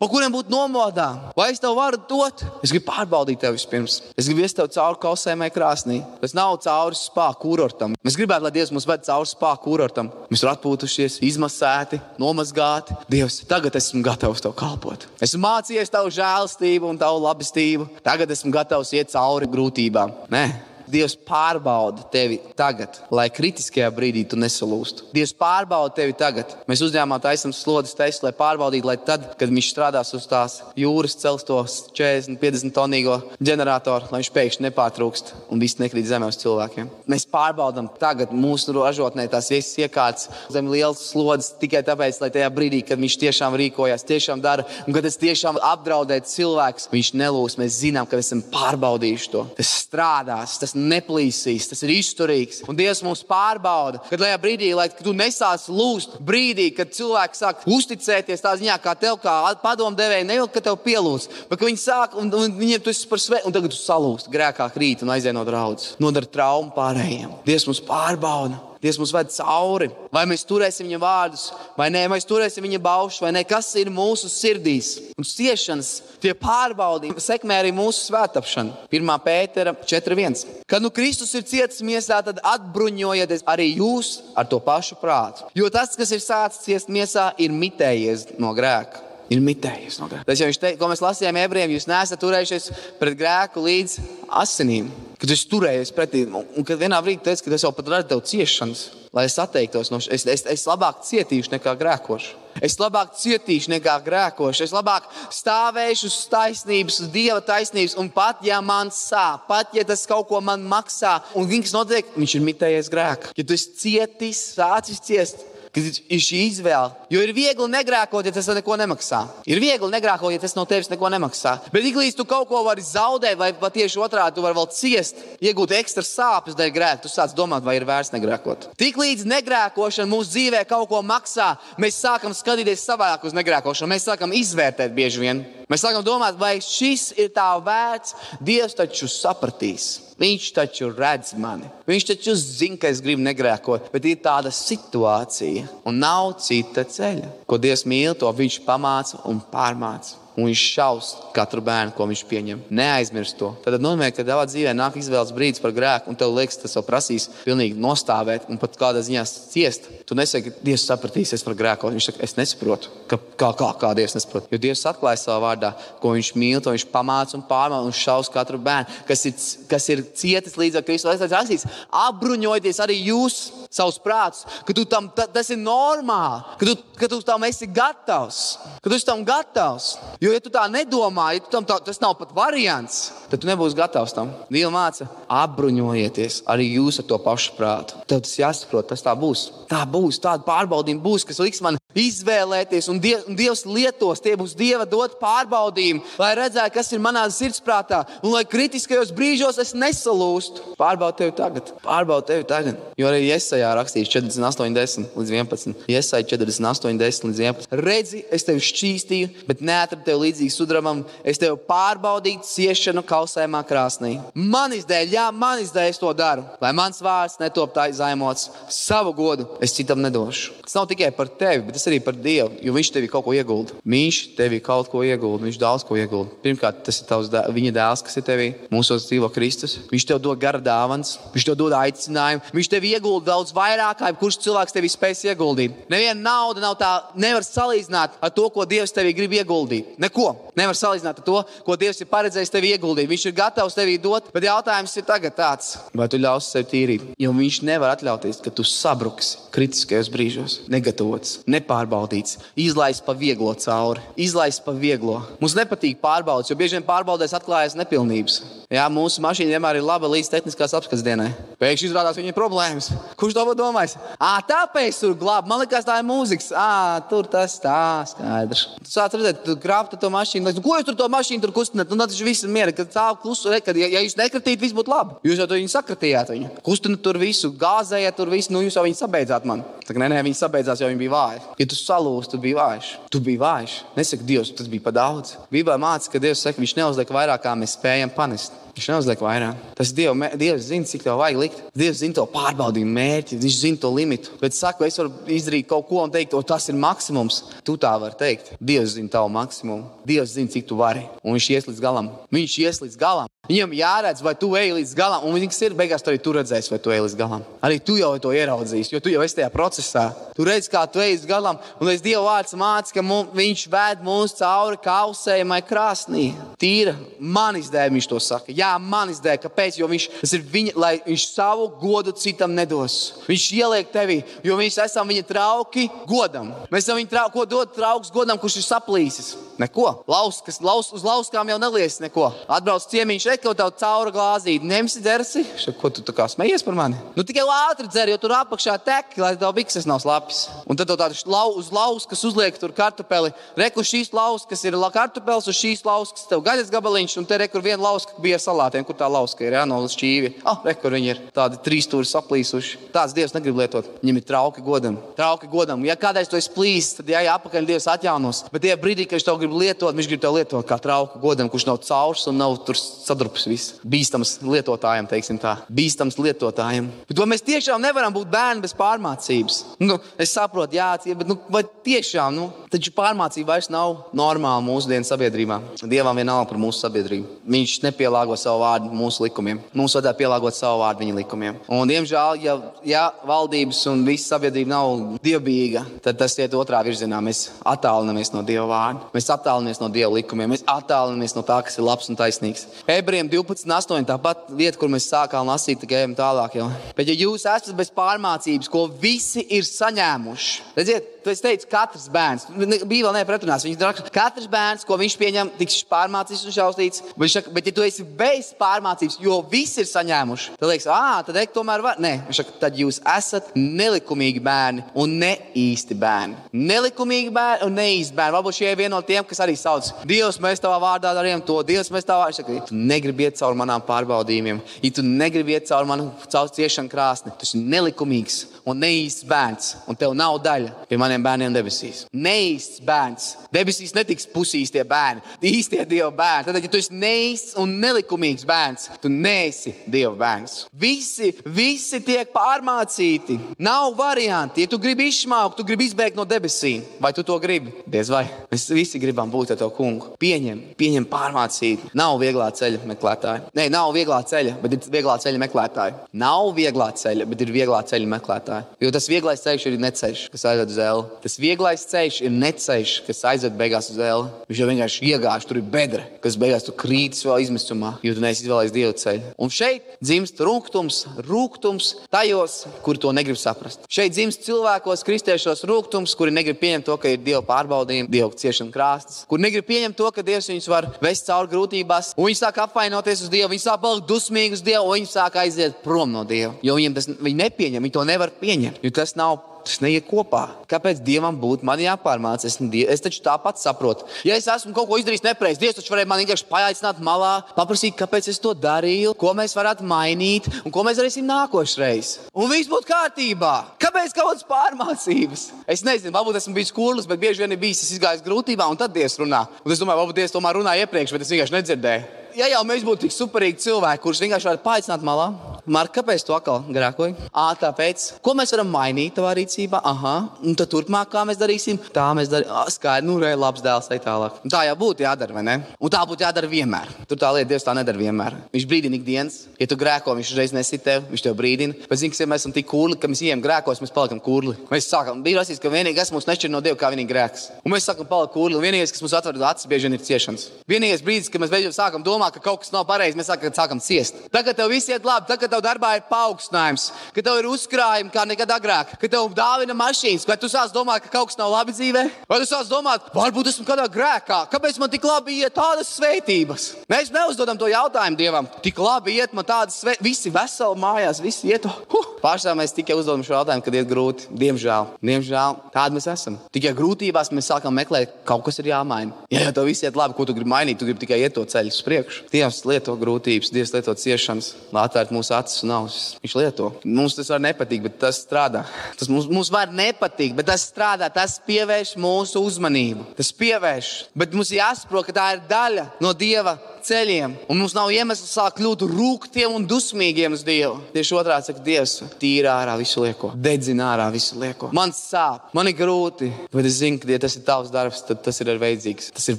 par kuriem būt nomodā? Vai es tev varu dot? Es gribu pārbaudīt tevi vispirms. Es gribu iest tev cauri kausējumai krāsnī. Tas nav cauri spā kurortam. Mēs gribētu, lai Dievs mūs ved cauri spā kurortam. Mēs esam atpūtušies, izmasēti, nomazgāti. Dievs, tagad esmu gatavs tev kalpot. Esmu mācījies tavu žēlastību un tavu labestību. Tagad esmu gatavs iet cauri grūtībām. Nē. Dievs pārbauda tevi tagad, lai kritiskajā brīdī tu nesalūstu. Dievs pārbauda tevi tagad. Mēs uzņēmām taisnām slodzes testu, lai pārbaudītu, lai tad, kad viņš strādās uz tās jūras, cels tos 40, 50 tonīgo ģeneratoru, lai viņš pēkšņi nepārtrūkst un viss nekrīt zemē uz cilvēkiem. Mēs pārbaudām tagad mūsu ražotnē tās visas iekārtas zem lielas slodzes tikai tāpēc, lai tajā brīdī, kad viņš tiešām rīkojas, tiešām dara un kad tas tiešām apdraudē cilvēks, viņš nelūs. Mēs zinām, ka esam pārbaudījuši to. Tas strādās. Tas neplīsīs, tas ir izturīgs. Un Dievs mums pārbauda, kad tajā brīdī, lai tu nesāc lūst, brīdī, kad cilvēks sāk uzticēties tā ziņā, kā tev, kā padomdevēja, nevis ka tev pielūdz, bet viņi sāk un, un viņiem tu esi par svetu, un tagad tu salūst, grēkā krīt un aizēj no draudzes, nodara traumu pārējiem. Dievs mums pārbauda. Dievs mums ved cauri. Vai mēs turēsim viņa vārdus, vai nē, vai mēs turēsim viņa baušus, vai nē, kas ir mūsu sirdīs. Un ciešanas, tie pārbaudījumi sekmē arī mūsu svētāpšanu. 1. pētera 4.1. Kad nu Kristus ir cietis miesā, tad atbruņojieties arī jūs ar to pašu prātu. Jo tas, kas ir sācis ciest miesā, ir mitējies no grēka. Ir mitējies no grēka. Tas jau viņš teica, ko mēs lasījām ebrejiem, jūs neesat turējušies pret grēku līdz asinīm. Kad es turējos pretī, un kad vienā brīdī teicu, ka tas jau pat rada tev ciešanas, lai es atteiktos no šīs, es, es, es labāk cietīšu nekā grēkošu. Es labāk cietīšu nekā grēkošu. Es labāk stāvēšu uz taisnības, uz dieva taisnības. Un pat ja man sāp, pat ja tas kaut ko man maksā, un viņš notiek, viņš ir mitējies grēkā. Ja tu esi cietis, sācis ciest, Kad ir šī izvēle, jo ir viegli negrēkot, ja tas neko nemaksā. Ir viegli negrēkot, ja tas no tevis neko nemaksā. Bet tiklīdz tu kaut ko vari zaudēt, vai pat tieši otrādi, tu vari vēl ciest, iegūt ekstra sāpes dēļ grēka, tu sāc domāt, vai ir vērts negrēkot. Tiklīdz negrēkošana mūsu dzīvē kaut ko maksā, mēs sākam skatīties savādāk uz negrēkošanu, mēs sākam izvērtēt bieži vien. Mēs sākam domāt, vai šis ir tā vērts. Dievs taču sapratīs. Viņš taču redz mani. Viņš taču zina, ka es gribu negrēkot, bet ir tāda situācija, un nav cita ceļa. Ko Dievs mīl, to viņš pamāca un pārmāca un viņš šaus katru bērnu, ko viņš pieņem. Neaizmirst to. Tad nozīmē, ka tavā dzīvē nāk izvēles brīdis par grēku, un tev liekas, tas jau prasīs pilnīgi nostāvēt un pat kādā ziņā ciest. Tu nesaki, ka Dievs sapratīs, es par grēku. Viņš saka, es nesaprotu, ka, kā, kā, kā Dievs nesaprot. Jo Dievs atklāja savā vārdā, ko viņš mīl, to viņš pamāca un pārmāca un šaus katru bērnu, kas ir, kas ir cietis līdz ar Kristu. Tas ir rakstīts, apbruņojieties arī jūs savus prātus, ka tam, ta, tas ir normāli, ka tu, ka tu tam esi gatavs, ka tu tam gatavs. Jo, ja tu tā nedomā, ja tam tā, tas nav pat variants, tad tu nebūsi gatavs tam. Dieva māca, apbruņojieties arī jūs ar to pašu prātu. Tev tas jāsaprot, tas tā būs. Tā būs, tāda pārbaudījuma būs, kas liks man izvēlēties, un, Dievs, un Dievs lietos, tie būs Dieva dot pārbaudījumi, lai redzētu, kas ir manā sirdsprātā, un lai kritiskajos brīžos es nesalūstu. Pārbaud tevi tagad, pārbaud tevi tagad. Jo arī Iesajā rakstīts 48, 10 līdz 11. Iesajā 48, 10 līdz 11. Redzi, es tevi šķīstīju, bet neatradu tevi līdzīgi sudrabam. Es tevi pārbaudīju ciešanu kausējumā krāsnī. Manis dēļ, jā, manis dēļ es to daru, lai mans vārds netop tā izaimots. Savu godu es citam nedošu. Tas nav tikai par tevi, bet tas arī par Dievu, jo Viņš tevi kaut ko iegulda. Viņš tevi kaut ko iegulda, Viņš daudz ko iegulda. Pirmkārt, tas ir tavs, viņa dēls, kas ir tevī, mūsos dzīvo Kristus. Viņš tev dod gara dāvāns, viņš tev dod aicinājumu, viņš tev iegulda daudz vairāk, kā kurš cilvēks tevi spēs ieguldīt. Neviena nauda nav tā, nevar salīdzināt ar to, ko Dievs tevī grib ieguldīt. Neko nevar salīdzināt ar to, ko Dievs ir paredzējis tev ieguldīt. Viņš ir gatavs tev dot, bet jautājums ir tagad tāds, vai tu ļausi sev tīrīt. Jo viņš nevar atļauties, ka tu sabruksi kritiskajos brīžos, negatavots, nepārbaudīts, izlaists pa vieglo cauri, izlaists pa vieglo. Mums nepatīk pārbaudas, jo bieži vien pārbaudēs atklājas nepilnības. Jā, mūsu mašīna vienmēr ir laba līdz tehniskās apskates dienai. Pēkšņi izrādās, viņai ir problēmas. Kurš to domājis? À, tāpēc tur glāb. Man liekas, tā ir mūzika. À, tur tas tā skaidrs. Tu sāc redzēt, tu krāpti to mašīnu. Nu, ko jūs tur to mašīnu tur kustināt? Nu, tas viss ir mierīgi, kad stāv klusu. Re, kad, ja, ja jūs nekritītu, viss būtu labi. Jūs jau viņu sakratījāt. Viņu. Kustināt tur visu, gāzējāt tur visu. Nu, jūs jau viņu sabeidzāt man. Tā kā nē, nē, viņi sabeidzās, jo viņi bija vāji. Ja tu salūzi, tu biji vājš. Tu biji vājš. Nesaki, Dievs, tas bija par daudz. Bībelē mācīts, ka Dievs saka, viņš neuzliek vairāk, kā mēs spējam panest. Viņš neuzliek vairāk. Tas Dievs, Dievs zina, cik tev vajag likt. Dievs zina to pārbaudījumu mērķi, viņš zina to limitu. Bet saku, es varu izdarīt kaut ko un teikt, o tas ir maksimums. Tu tā vari teikt. Dievs zina tavu maksimumu. Dievs zina, cik tu vari. Un viņš ies līdz galam. Viņš ies līdz galam. Viņam jāredz, vai tu ej līdz galam, un viņš ir beigās arī tu redzēsi, vai tu ej līdz galam. Arī tu jau to ieraudzīsi, jo tu jau esi tajā procesā. Tu redz, kā tu ej līdz galam, un es Dieva vārds mācu, ka mums, viņš ved mūs cauri kausējumai krāsnī. Tīra manis dēļ viņš to saka. Jā, manis dēļ. Kāpēc? Jo viņš, viņa, lai viņš savu godu citam nedos. Viņš ieliek tevi, jo mēs esam viņa trauki godam. Mēs esam viņa trauki, ko dod trauks godam, kurš ir saplīsis. Neko. Lauskas, laus, uz lauskām jau nelies neko. Atbrauc ciemiņš, reko tev cauri glāzīt. Ņemsi dzersi. Šo, ko tu kā smejies par mani? Nu tikai ātri dzer, jo tur apakšā tek, lai tev bikses nav slapjas. Un tad tev tādu lau, uz lauskas uzliek tur kartupeli. Reku šīs lauskas ir kartupels, uz šīs lauskas tev gaļas gabaliņš, un te rekur viena lauska bija salātiem. Kur tā lauska ir? Jā, no šķīvi. Ah, rekur viņi ir tādi trīs stūri saplīsuši. Tāds dievs negrib lietot. Viņam ir trauki godam. Trauki godam. Ja kādreiz tu esi plīs, tad jā, jāpakaļ dievs atjaunos. Bet tie brīdī, kad viņš to grib lietot, viņš grib to lietot kā trauku godam, kurš nav caurs un nav tur sadrupis viss. Bīstams lietotājiem, teiksim tā. Bīstams lietotājiem. Bet mēs tiešām nevaram būt bērni bez pārmācības? Nu, es saprotu, jā, bet nu, vai tiešām, nu, taču pārmācība vairs nav normāla mūsdienu sabiedrībā. Dievam vienalga par mūsu sabiedrību. Viņš nepielāgo savu vārdu mūsu likumiem. Mums vajadzētu pielāgot savu vārdu viņa likumiem. Un, diemžēl, ja, ja valdības un visa sabiedrība nav dievbijīga, tad tas iet otrā virzienā. Mēs attālinamies no Dieva vārda. Mēs attālinamies no Dieva likumiem. Mēs attālinamies no tā, kas ir labs un taisnīgs. Ebrejiem 12.8. tāpat vieta, kur mēs sākām lasīt, tikai ejam tālāk. Jau. Bet, ja jūs esat bez pārmācības, ko visi ir saņēmuši, redziet, tu esi teicis, katrs bērns, bija vēl nepretrunās. Viņš raksta, katrs bērns, ko viņš pieņem, tiks pārmācīts un šausmīts. Bet, bet, ja tu esi bez pārmācības, jo visi ir saņēmuši, tad liekas, ah, tad ek, tomēr var. Nē, viņš saka, tad jūs esat nelikumīgi bērni un ne īsti bērni. Nelikumīgi bērni un neīsti bērni. Varbūt šie ir vieni no tiem, kas arī sauc, Dievs, mēs tavā vārdā darījām to, Dievs, mēs tavā vārdā. Ja tu negribi iet cauri manām pārbaudījumiem, ja tu negribi iet cauri manu caur ciešanu krāsni, tas ir nelikumīgs un neīsts bērns, un tev nav daļa pie maniem bērniem debesīs. Neīsts bērns. Debesīs netiks pusīs tie bērni, īstie Dieva bērni. Tad, ja tu esi neīsts un nelikumīgs bērns, tu neesi Dieva bērns. Visi, visi tiek pārmācīti. Nav varianti. Ja tu gribi izsmaukt, tu gribi izbēgt no debesīm, vai tu to gribi? Diez vai. Mēs visi gribam būt ar to kungu. Pieņem, pieņem pārmācīti. Nav vieglā ceļa meklētāji. Nē, nav vieglā ceļa, bet ir vieglā ceļa meklētāji. Nav vieglā ceļa, bet ir vieglā ceļa meklētāji. Jo tas vieglais ceļš ir neceļš, kas aizved uz zēli. Tas vieglais ceļš ir neceļš, kas aizved beigās uz zēli. Viņš jau vienkārši iegāž, tur ir bedra, kas beigās tu krītis vēl izmisumā, jo tu neesi izvēlējies dievu ceļu. Un šeit dzimst rūkums, rūkums tajos, kur to negrib saprast. Šeit dzimst cilvēkos, kristiešos rūkums, kuri negrib pieņemt to, ka ir dieva pārbaudījumi, dieva ciešana krāstas, kur negrib pieņemt to, ka dievs viņus var vest cauri grūtībās, un viņi sāk apvainoties uz dievu, viņi sāk palikt dusmīgi uz dievu, un viņi sāk aiziet prom no dieva. Jo viņiem tas viņi nepieņem, viņi to nevar pieņemt, jo tas nav Tas neiet kopā. Kāpēc Dievam būtu man jāpārmācās? Es, es taču tāpat saprotu. Ja es esmu kaut ko izdarījis nepareizi, Dievs taču varēja man vienkārši paaicināt malā, paprasīt, kāpēc es to darīju, ko mēs varētu mainīt un ko mēs darīsim nākošreiz. Un viss būtu kārtībā. Kāpēc kādas pārmācības? Es nezinu, varbūt esmu bijis kurls, bet bieži vien ir bijis, es izgāju grūtībā un tad Dievs runā. Un es domāju, varbūt Dievs tomēr runāja iepriekš, bet es vienkārši nedzirdēju ja jau mēs būtu tik superīgi cilvēki, kurus vienkārši varētu paaicināt malā, Marka, kāpēc tu atkal grēkoji? Ā, tāpēc, ko mēs varam mainīt tavā rīcībā? Aha, un tad turpmāk, kā mēs darīsim, tā mēs darīsim. Skaidrs, nu, rei, labs dēls, ej tālāk. Un tā jau būtu jādara, vai ne? Un tā būtu jādara vienmēr. Tur tā lieta, Dievs tā nedara vienmēr. Viņš brīdina ikdienas. Ja tu grēko, viņš reiz nesit tev, viņš tev brīdina. Bet, zini, ja mēs esam tik kurli, ka mēs ejam grēkos, mēs paliekam kurli. Mēs sākam, bija rasīs, ka vienīgais, kas mūs nešķir no Dieva, kā vienīgi grēks. Un mēs sākam palikt kurli. Vienīgais, kas mums atver acis, bieži vien ir ciešanas. Vienīgais brīdis, kad mēs beidzot sākam domāt, ka kaut kas nav pareizi, mēs sākam, sākam ciest. Tagad tev viss iet labi, tagad tev darbā ir paaugstinājums, ka tev ir uzkrājumi kā nekad agrāk, ka tev dāvina mašīnas, vai tu sāc domāt, ka kaut kas nav labi dzīvē, vai tu sāc domāt, varbūt esmu kādā grēkā, kāpēc man tik labi iet tādas svētības. Mēs neuzdodam to jautājumu Dievam, tik labi iet man tādas svētības, visi veseli mājās, visi iet. Huh. Pārsvarā mēs tikai uzdodam šo jautājumu, kad iet grūti. Diemžēl, diemžēl tādi mēs esam. Tikai grūtībās mēs sākam meklēt, kaut kas ir jāmaina. Ja jau tev viss iet labi, ko tu gribi mainīt, tu gribi tikai iet to ceļu uz priekšu. Dievs lieto grūtības, Dievs lieto ciešanas, lai atvērtu mūsu acis un ausis. Viņš lieto. Mums tas var nepatikt, bet tas strādā. Tas mums, mums var nepatikt, bet tas strādā. Tas pievērš mūsu uzmanību. Tas pievērš. Bet mums jāsaprot, ka tā ir daļa no Dieva ceļiem. Un mums nav iemesls sākt kļūt rūktiem un dusmīgiem uz Dievu. Tieši otrādi saka, Dievs, tīrā ārā visu lieko, dedzina ārā visu lieko. Man sāp, man ir grūti, bet es zinu, ka, ja tas ir tavs darbs, tad tas ir vajadzīgs. Tas ir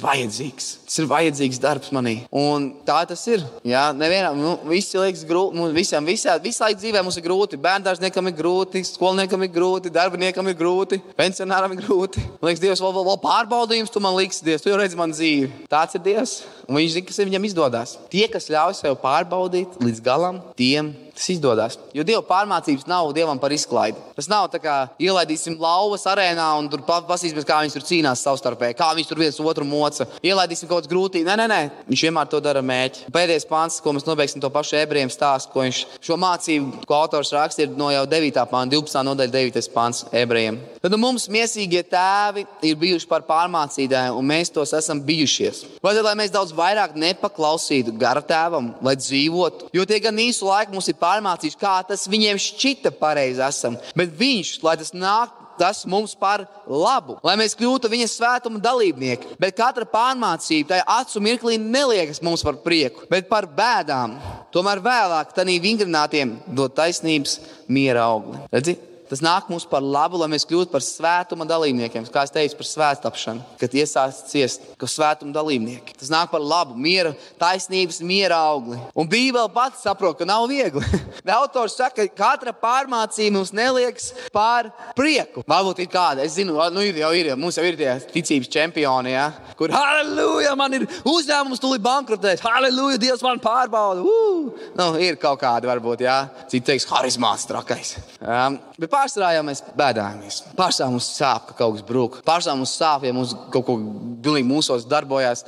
vajadzīgs. Tas ir vajadzīgs darbs manī. Un tā tas ir. Jā, nevienam, nu, visi liekas grūti. Mums visiem, visā, visu laiku dzīvē mums ir grūti. Bērndārzniekam ir grūti, skolniekam ir grūti, darbiniekam ir grūti, pensionāram ir grūti. Man liekas, Dievs, vēl, vēl, vēl pārbaudījums tu man liks, Dievs, tu jau redzi man dzīvi. Tāds ir Dievs. Un viņš zina, kas viņam izdodas. Tie, kas ļauj sev pārbaudīt līdz galam, tiem tas izdodas. Jo Dieva pārmācības nav Dievam par izklaidi. Tas nav tā kā ielaidīsim lauvas arēnā un tur pasīsimies, kā viņi tur cīnās savstarpēji, kā viņi tur viens otru moca. Ielaidīsim kaut kādas grūtības. Nē, nē, nē, viņš vienmēr to dara mēķi. Pēdējais pāns, ko mēs nobeigsim to pašu ebrejiem stāstu, ko viņš šo mācību, ko autors raksta, ir no jau 9. pāns, 12. nodaļa, 9. pāns ebrejiem. Tad nu, mums miesīgie tēvi ir bijuši par pārmācītājiem, un mēs tos esam bijušies. Vajadzētu, lai mēs daudz vairāk nepaklausītu gara tēvam, lai dzīvotu, jo tie gan īsu laiku mums ir pārmācījuši, kā tas viņiem šķita pareizi esam. Bet viņš, lai tas nāk, tas mums par labu, lai mēs kļūtu viņa svētuma dalībnieki. Bet katra pārmācība tajā acu mirklī neliekas mums par prieku, bet par bēdām. Tomēr vēlāk tam vingrinātiem dod taisnības miera augli. Redzi? Tas nāk mums par labu, lai mēs kļūtu par svētuma dalībniekiem. Kā es teicu, par svētāpšanu, kad iesācis ciest, ka svētuma dalībnieki. Tas nāk par labu, miera, taisnības, miera augli. Un Bībele pats saprot, ka nav viegli. Autors saka, ka katra pārmācība mums neliekas par prieku. Varbūt ir kāda, es zinu, nu ir jau ir, mums jau ir tie ticības čempioni, ja? kur halleluja, man ir uzņēmums, tūlīt bankrotēs, halleluja, Dievs man pārbauda. Uh! Nu, ir kaut kāda, varbūt, jā, citi teiks, harizmāts trakais. Um, bet pārsvarā jau mēs bēdājamies. Pārsvarā mums sāp, ka kaut kas brūk. Pārsvarā mums sāp, ja mums kaut ko bilīgi mūsos darbojās.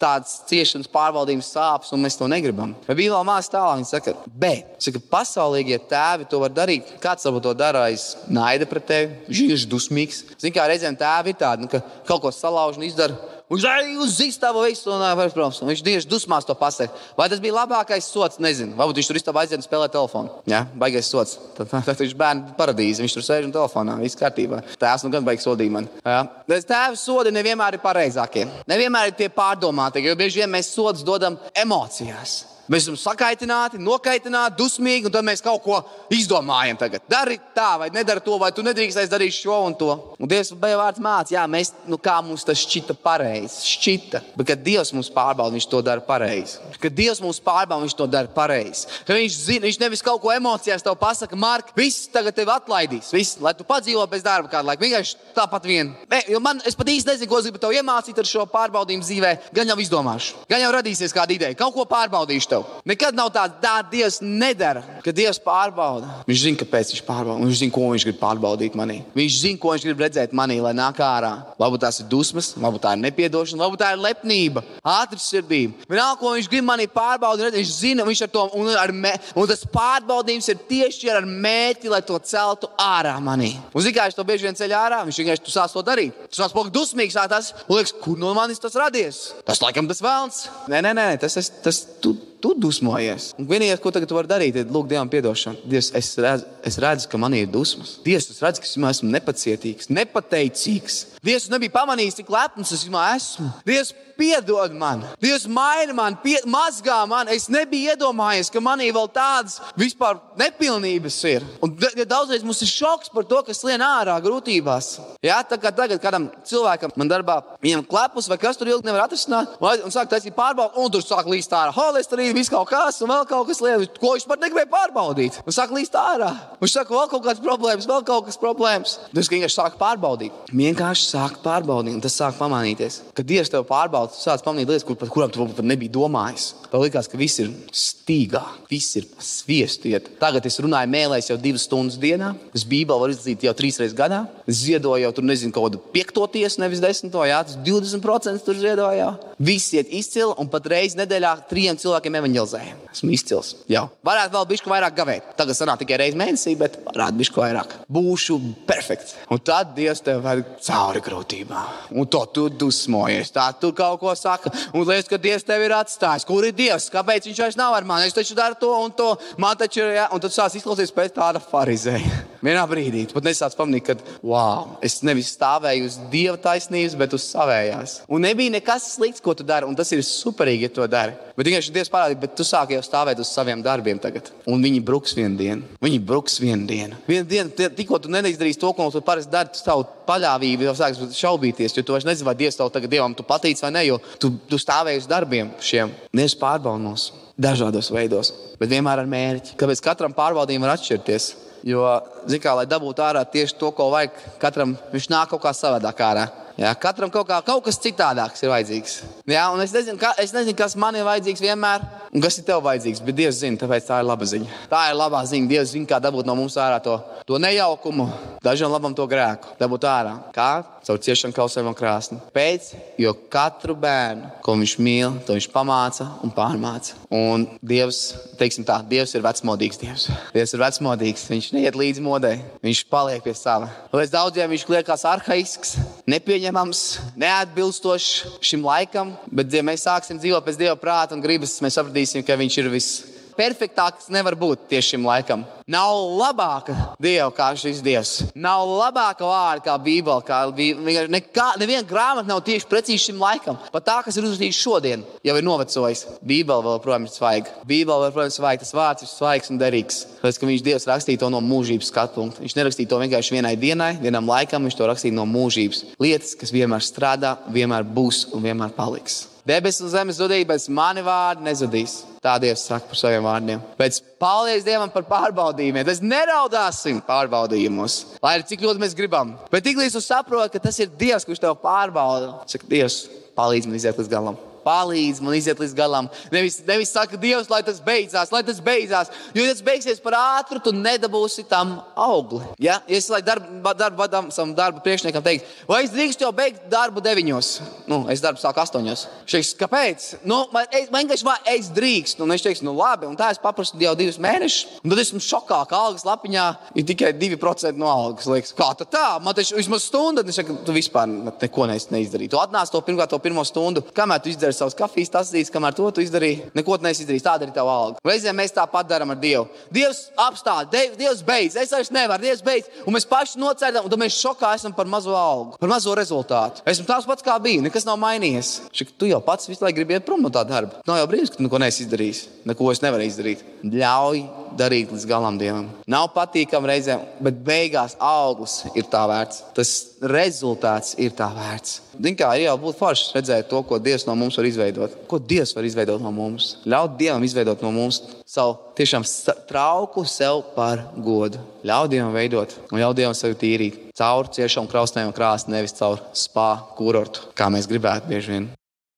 Tādas ciešanas, pārvaldības sāpes, un mēs to negribam. Bet bija vēl mākslinieks tālāk, viņa saka, bet saka, pasaulīgie tēvi to var darīt. Kāds varbūt to dara aiz naida pret tevi, viņš ir dusmīgs. Ziniet, kā reizēm tēvi ir tādi, nu, ka kaut ko salauž un izdara. Viņš arī uz zīstāvu visu, un protams, un viņš tieši dusmās to pasaka. Vai tas bija labākais sots? Nezinu. Varbūt viņš tur izstāv aiziet un spēlē telefonu. Jā, baigais sots. Tad, tad, viņš bērnu paradīze. Viņš tur sēž un telefonā. Viss kārtībā. Tēvs nu gan baigs sodīt mani. Jā. Tēva sodi nevienmēr ir pareizākie. Nevienmēr ir tie pārdomāti, jo bieži vien mēs sodus dodam emocijās. Mēs esam sakaitināti, nokaitināti, dusmīgi, un tad mēs kaut ko izdomājam. Tagad. Dari tā, vai nedari to, vai tu nedrīkst darīt šo un to. Un Dievs bija vārds mācīt, jā, mēs, nu, kā mums tas šķita pareizi. Šķita, bet kad Dievs mums pārbauda, viņš to dara pareizi. Kad Dievs mums pārbauda, viņš to dara pareizi. Kad viņš zina, viņš nevis kaut ko emocijās tev pasaka, Mark, viss tagad tev atlaidīs, viss, lai tu padzīvo bez darba kādu laiku. Vienkārši tāpat vien. Jo man, es pat īsti nezinu, ko es gribu tev iemācīt ar šo pārbaudījumu dzīvē. Gan jau izdomāšu, gan jau radīsies kāda ideja, kaut ko pārbaudīšu tev tev. Nekad nav tāds, tā Dievs nedara, ka Dievs pārbauda. Viņš zina, kāpēc viņš pārbauda. Viņš zina, ko viņš grib pārbaudīt manī. Viņš zina, ko viņš grib redzēt manī, lai nāk ārā. Varbūt tās ir dusmas, varbūt tā ir nepiedošana, varbūt tā ir lepnība, ātrsirdība. Vienalga, ko viņš grib manī pārbaudīt, viņš zina, viņš ar to un, ar mē, un tas pārbaudījums ir tieši ar mērķi, lai to celtu ārā manī. Un zini, kā viņš to bieži vien ceļ ārā, viņš vienkārši sāc to darīt. Tu sāc būt dusmīgs, tas, un liekas, kur no manis tas radies? Tas laikam tas vēlns. Nē, nē, nē, tas, tas, tas tu, tu dusmojies. Un vienīgais, ko tagad var darīt, ir lūgt Dievam atdošanu. Dievs, es redzu, es redzu, ka man ir dusmas. Dievs, es redzu, ka es esmu nepacietīgs, nepateicīgs. Dievs, nebija pamanījis, cik lepns es esmu. Dievs, piedod man, Dievs, maina man, pie, mazgā man. Es nebiju iedomājies, ka manī vēl tādas vispār nepilnības ir. Un ja daudzreiz mums ir šoks par to, kas lien ārā grūtībās. Jā, tā kā tagad kādam cilvēkam man darbā viņam klepus vai kas tur ilgi nevar atrisināt, un, sāk taisīt pārbaudīt, un tur sāk līst ārā holesterīna, viss kaut kas, un vēl kaut kas lietas, ko viņš pat negribēja pārbaudīt. Un sāk līst ārā. Viņš saka, vēl kaut kādas problēmas, vēl kaut kas problēmas. Tas vienkārši sāk pārbaudīt. Vienkārši sāk pārbaudīt, un tas sāk pamanīties, ka Dievs tev pārbauda, tu sāc pamanīt lietas, kur, par kurām tu pat nebija domājis. Tev likās, ka viss ir stīgā, viss ir sviestu. Tagad es runāju mēlēs jau divas stundas dienā. Es Bībeli varu izlasīt jau trīs reizes gadā. Es ziedoju jau tur nezinu, kaut kādu piekto tiesu, nevis desmito, jā, tas 20% tur ziedoju. Viss iet izcili, un pat reizes nedēļā trijiem cilvēkiem evanģelizēju. Esmu izcils. Jā. Varētu vēl bišķi vairāk gavēt. Tagad sanāk tikai reizi mēnesī, bet varētu bišķi vairāk. Būšu perfekts. Un tad Dievs tev ved cauri grūtībām. Un to tu dusmojies. Tā tu kaut ko saka. Un liekas, ka Dievs tev ir atstājis. Kur ir Dievs? Kāpēc viņš vairs nav ar mani? Es taču daru to un to. Man taču ir, ja? un tad sāc izklausīties pēc tāda farizēja. Vienā brīdī pat nesāc pamanīt, ka, wow, es nevis stāvēju uz Dieva taisnības, bet uz savējās. Un nebija nekas slikts, ko tu dari, un tas ir superīgi, ja to dari. Bet vienkārši Dievs parādīja, bet tu sāki jau stāvēt uz saviem darbiem tagad. Un viņi bruks vienu dienu. Viņi bruks vienu dienu. Vienu dienu, tikko tu nedarīsi to, ko tu parasti dari, tu savu paļāvību jau sāks šaubīties, jo tu vairs nezini, vai Dievs tev tagad Dievam tu patīc vai ne, jo tu, tu stāvēji uz darbiem šiem. Nevis pārbaudos dažādos veidos, bet vienmēr ar mērķi. Kāpēc katram pārbaudījumam var atšķirties? Jo, kā, lai dabūtu ārā tieši to, ko vajag, katram viņš nāk kaut kā savādāk ārā. Jā, katram kaut, kā, kaut kas citādāks ir vajadzīgs. Jā, es, nezinu, ka, es nezinu, kas man ir vajadzīgs vienmēr, un kas ir tev vajadzīgs, bet Dievs zina, tāpēc tā ir laba ziņa. Tā ir labā ziņa. Dievs zina, kā dabūt no mums ārā to, to nejaukumu, dažam labam to grēku. Dabūt ārā. Kā? Caur ciešanu kausēm un krāsni. Pēc, jo katru bērnu, ko viņš mīl, to viņš pamāca un pārmāca. Un Dievs, teiksim tā, Dievs ir vecmodīgs Dievs. Dievs ir vecmodīgs, viņš neiet līdzi modei, viņš paliek pie sava. Līdz daudziem viņš liekas arhaisks, nepieņemams, neatbilstošs šim laikam, bet ja mēs sāksim dzīvot pēc Dieva prāta un gribas, mēs sapratīsim, ka viņš ir viss perfektāks nevar būt tieši šim laikam. Nav labāka dieva kā šis dievs. Nav labāka vārda kā Bībele. Kā nekā, neviena grāmata nav tieši precīzi šim laikam. Pat tā, kas ir uzrakstīta šodien, jau ir novecojis. Bībele vēl joprojām ir svaiga. Bībele vēl joprojām ir svaiga. Tas vārds ir svaigs un derīgs. Tāpēc, ka viņš Dievs rakstīja to no mūžības skatu punkta. Viņš nerakstīja to vienkārši vienai dienai, vienam laikam. Viņš to rakstīja no mūžības. Lietas, kas vienmēr strādā, vienmēr būs un vienmēr paliks. Debesis un zemes zudīs, bet mani vārdi nezudīs. Tā Dievs saka par saviem vārdiem. Pēc paldies Dievam par pārbaudījumiem. Mēs neraudāsim pārbaudījumos, lai arī cik ļoti mēs gribam. Bet tiklīdz jūs saprotat, ka tas ir Dievs, kurš tev pārbauda, saka, Dievs, palīdz man iziet līdz galam. Palīdz man iziet līdz galam. Nevis, nevis saka, Dievs, lai tas beidzās, lai tas beidzās. Jo, ja tas beigsies par ātru, tu nedabūsi tam augli. Ja, ja es lai darba, darba savam darba priekšniekam teikt, vai es drīkstu jau beigt darbu deviņos? Nu, es darbu sāku astoņos. Viņš teiks, kāpēc? Nu, man, es, man vienkārši vai es drīkstu. Un viņš teiks, nu labi, un tā es paprasu jau divus mēnešus. Un tad esmu šokā, ka algas lapiņā ir tikai 2% no algas. Liekas, kā tā? tā? Man taču vismaz stunda, viņš saka, tu vispār neko neizdarīji. Tu atnāc to pirmkārt, to pirmo stundu, kamēr tu izdari savus kafijas tasītes, kamēr to tu izdarīji, neko neesi izdarījis. Tāda ir tava alga. Reizēm mēs tāpat darām ar Dievu. Dievs apstāda, Diev, Dievs beidz, es vairs nevaru, Dievs beidz. Un mēs paši nocēlām, un tad mēs šokā esam par mazo algu, par mazo rezultātu. Esmu tāds pats, kā bija, nekas nav mainījies. Šik, tu jau pats visu laiku gribi iet prom no tā darba. Nav jau brīnums, ka tu neko neesi izdarījis. Neko es nevaru izdarīt. Ļauj darīt līdz galam Dievam. Nav patīkami reizēm, bet beigās auglis ir tā vērts. Tas rezultāts ir tā vērts. Zini, kā ir jau būt forši redzēt to, ko Dievs no mums var izveidot. Ko Dievs var izveidot no mums? Ļaut Dievam izveidot no mums savu tiešām trauku sev par godu. Ļaut Dievam veidot un ļaut Dievam sevi tīrīt. Caur ciešanu kraustēm un krāsni, nevis caur spā kurortu, kā mēs gribētu bieži vien.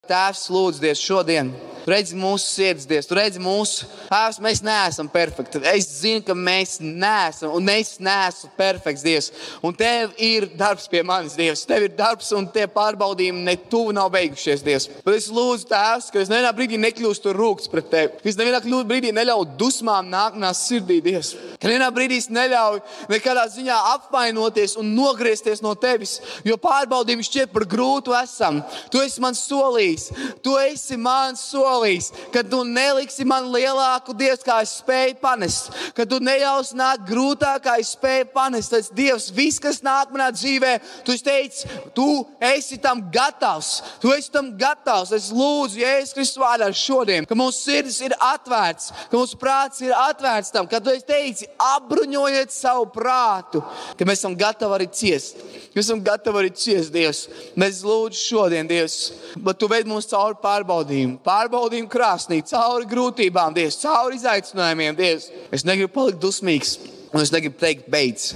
Tēvs, lūdzu, Dievs, šodien Tu redzi mūsu sirds, Dievs, tu redzi mūsu tēvs. Mēs neesam perfekti. Es zinu, ka mēs neesam, un es neesmu perfekts, Dievs. Un tev ir darbs pie manis, Dievs. Tev ir darbs, un tie pārbaudījumi ne tuvu nav beigušies, Dievs. Bet es lūdzu, Tēvs, ka es nevienā brīdī nekļūstu rūkts pret tevi. Es nevienā brīdī neļauju dusmām nākt manā sirdī, Dievs. Ka nevienā brīdī es neļauju nekādā ziņā apvainoties un nogriezties no tevis, jo pārbaudījumi šķiet par grūtu esam. Tu esi man solījis, tu esi man solījis solījis, ka tu neliksi man lielāku dievu, kā es spēju panest, ka tu neļaus nākt grūtāk, kā es spēju panest. Tas Dievs, viss, kas nāk manā dzīvē, tu teici, tu esi tam gatavs. Tu esi tam gatavs. Es lūdzu, Jēzus Kristus vārdā šodien, ka mūsu sirds ir atvērts, ka mūsu prāts ir atvērts tam, ka tu teici, apbruņojiet savu prātu, ka mēs esam gatavi arī ciest. Mēs esam gatavi arī ciest, Dievs. Mēs lūdzam šodien, Dievs, bet tu veid mums cauri pārbaudījumu. Pārbaudījumu pārbaudījumu krāsnī, cauri grūtībām, Dievs, cauri izaicinājumiem, Dievs. Es negribu palikt dusmīgs. Un es negribu teikt, beidz.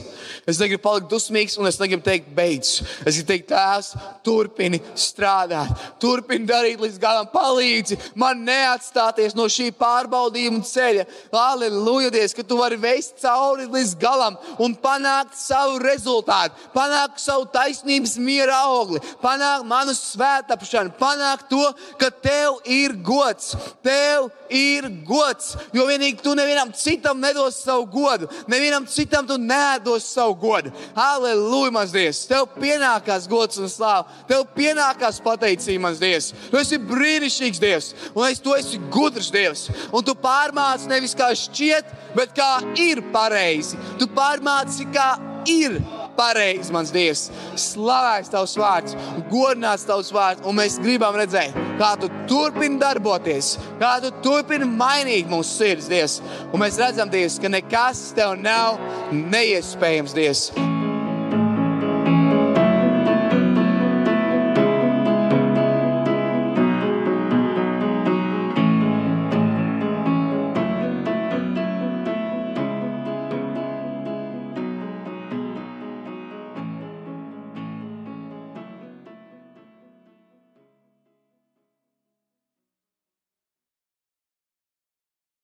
Es negribu palikt dusmīgs, un es negribu teikt, beidz. Es gribu teikt, Tēvs, turpini strādāt, turpini darīt līdz galam, palīdzi man neatstāties no šī pārbaudījuma ceļa. Aleluja, Dievs, ka tu vari veist cauri līdz galam un panākt savu rezultātu, panākt savu taisnības miera augli, panākt manu svētāpšanu, panākt to, ka tev ir gods. Tev ir gods, jo vienīgi tu nevienam citam nedos savu godu. Nevienam citam tu nedos savu godu. Aleluja, mans Dievs! Tev pienākās gods un slāva. Tev pienākās pateicība, mans Dievs. Tu esi brīnišķīgs Dievs, un es, tu esi gudrs Dievs. Un tu pārmāci nevis kā šķiet, bet kā ir pareizi. Tu pārmāci kā ir pareizi, mans Dievs. Slavēts tavs vārds, godināts tavs vārds, un mēs gribam redzēt, kā tu turpini darboties, kā tu turpini mainīt mūsu sirds, Dievs. Un mēs redzam, Dievs, ka nekas tev nav neiespējams, Dievs.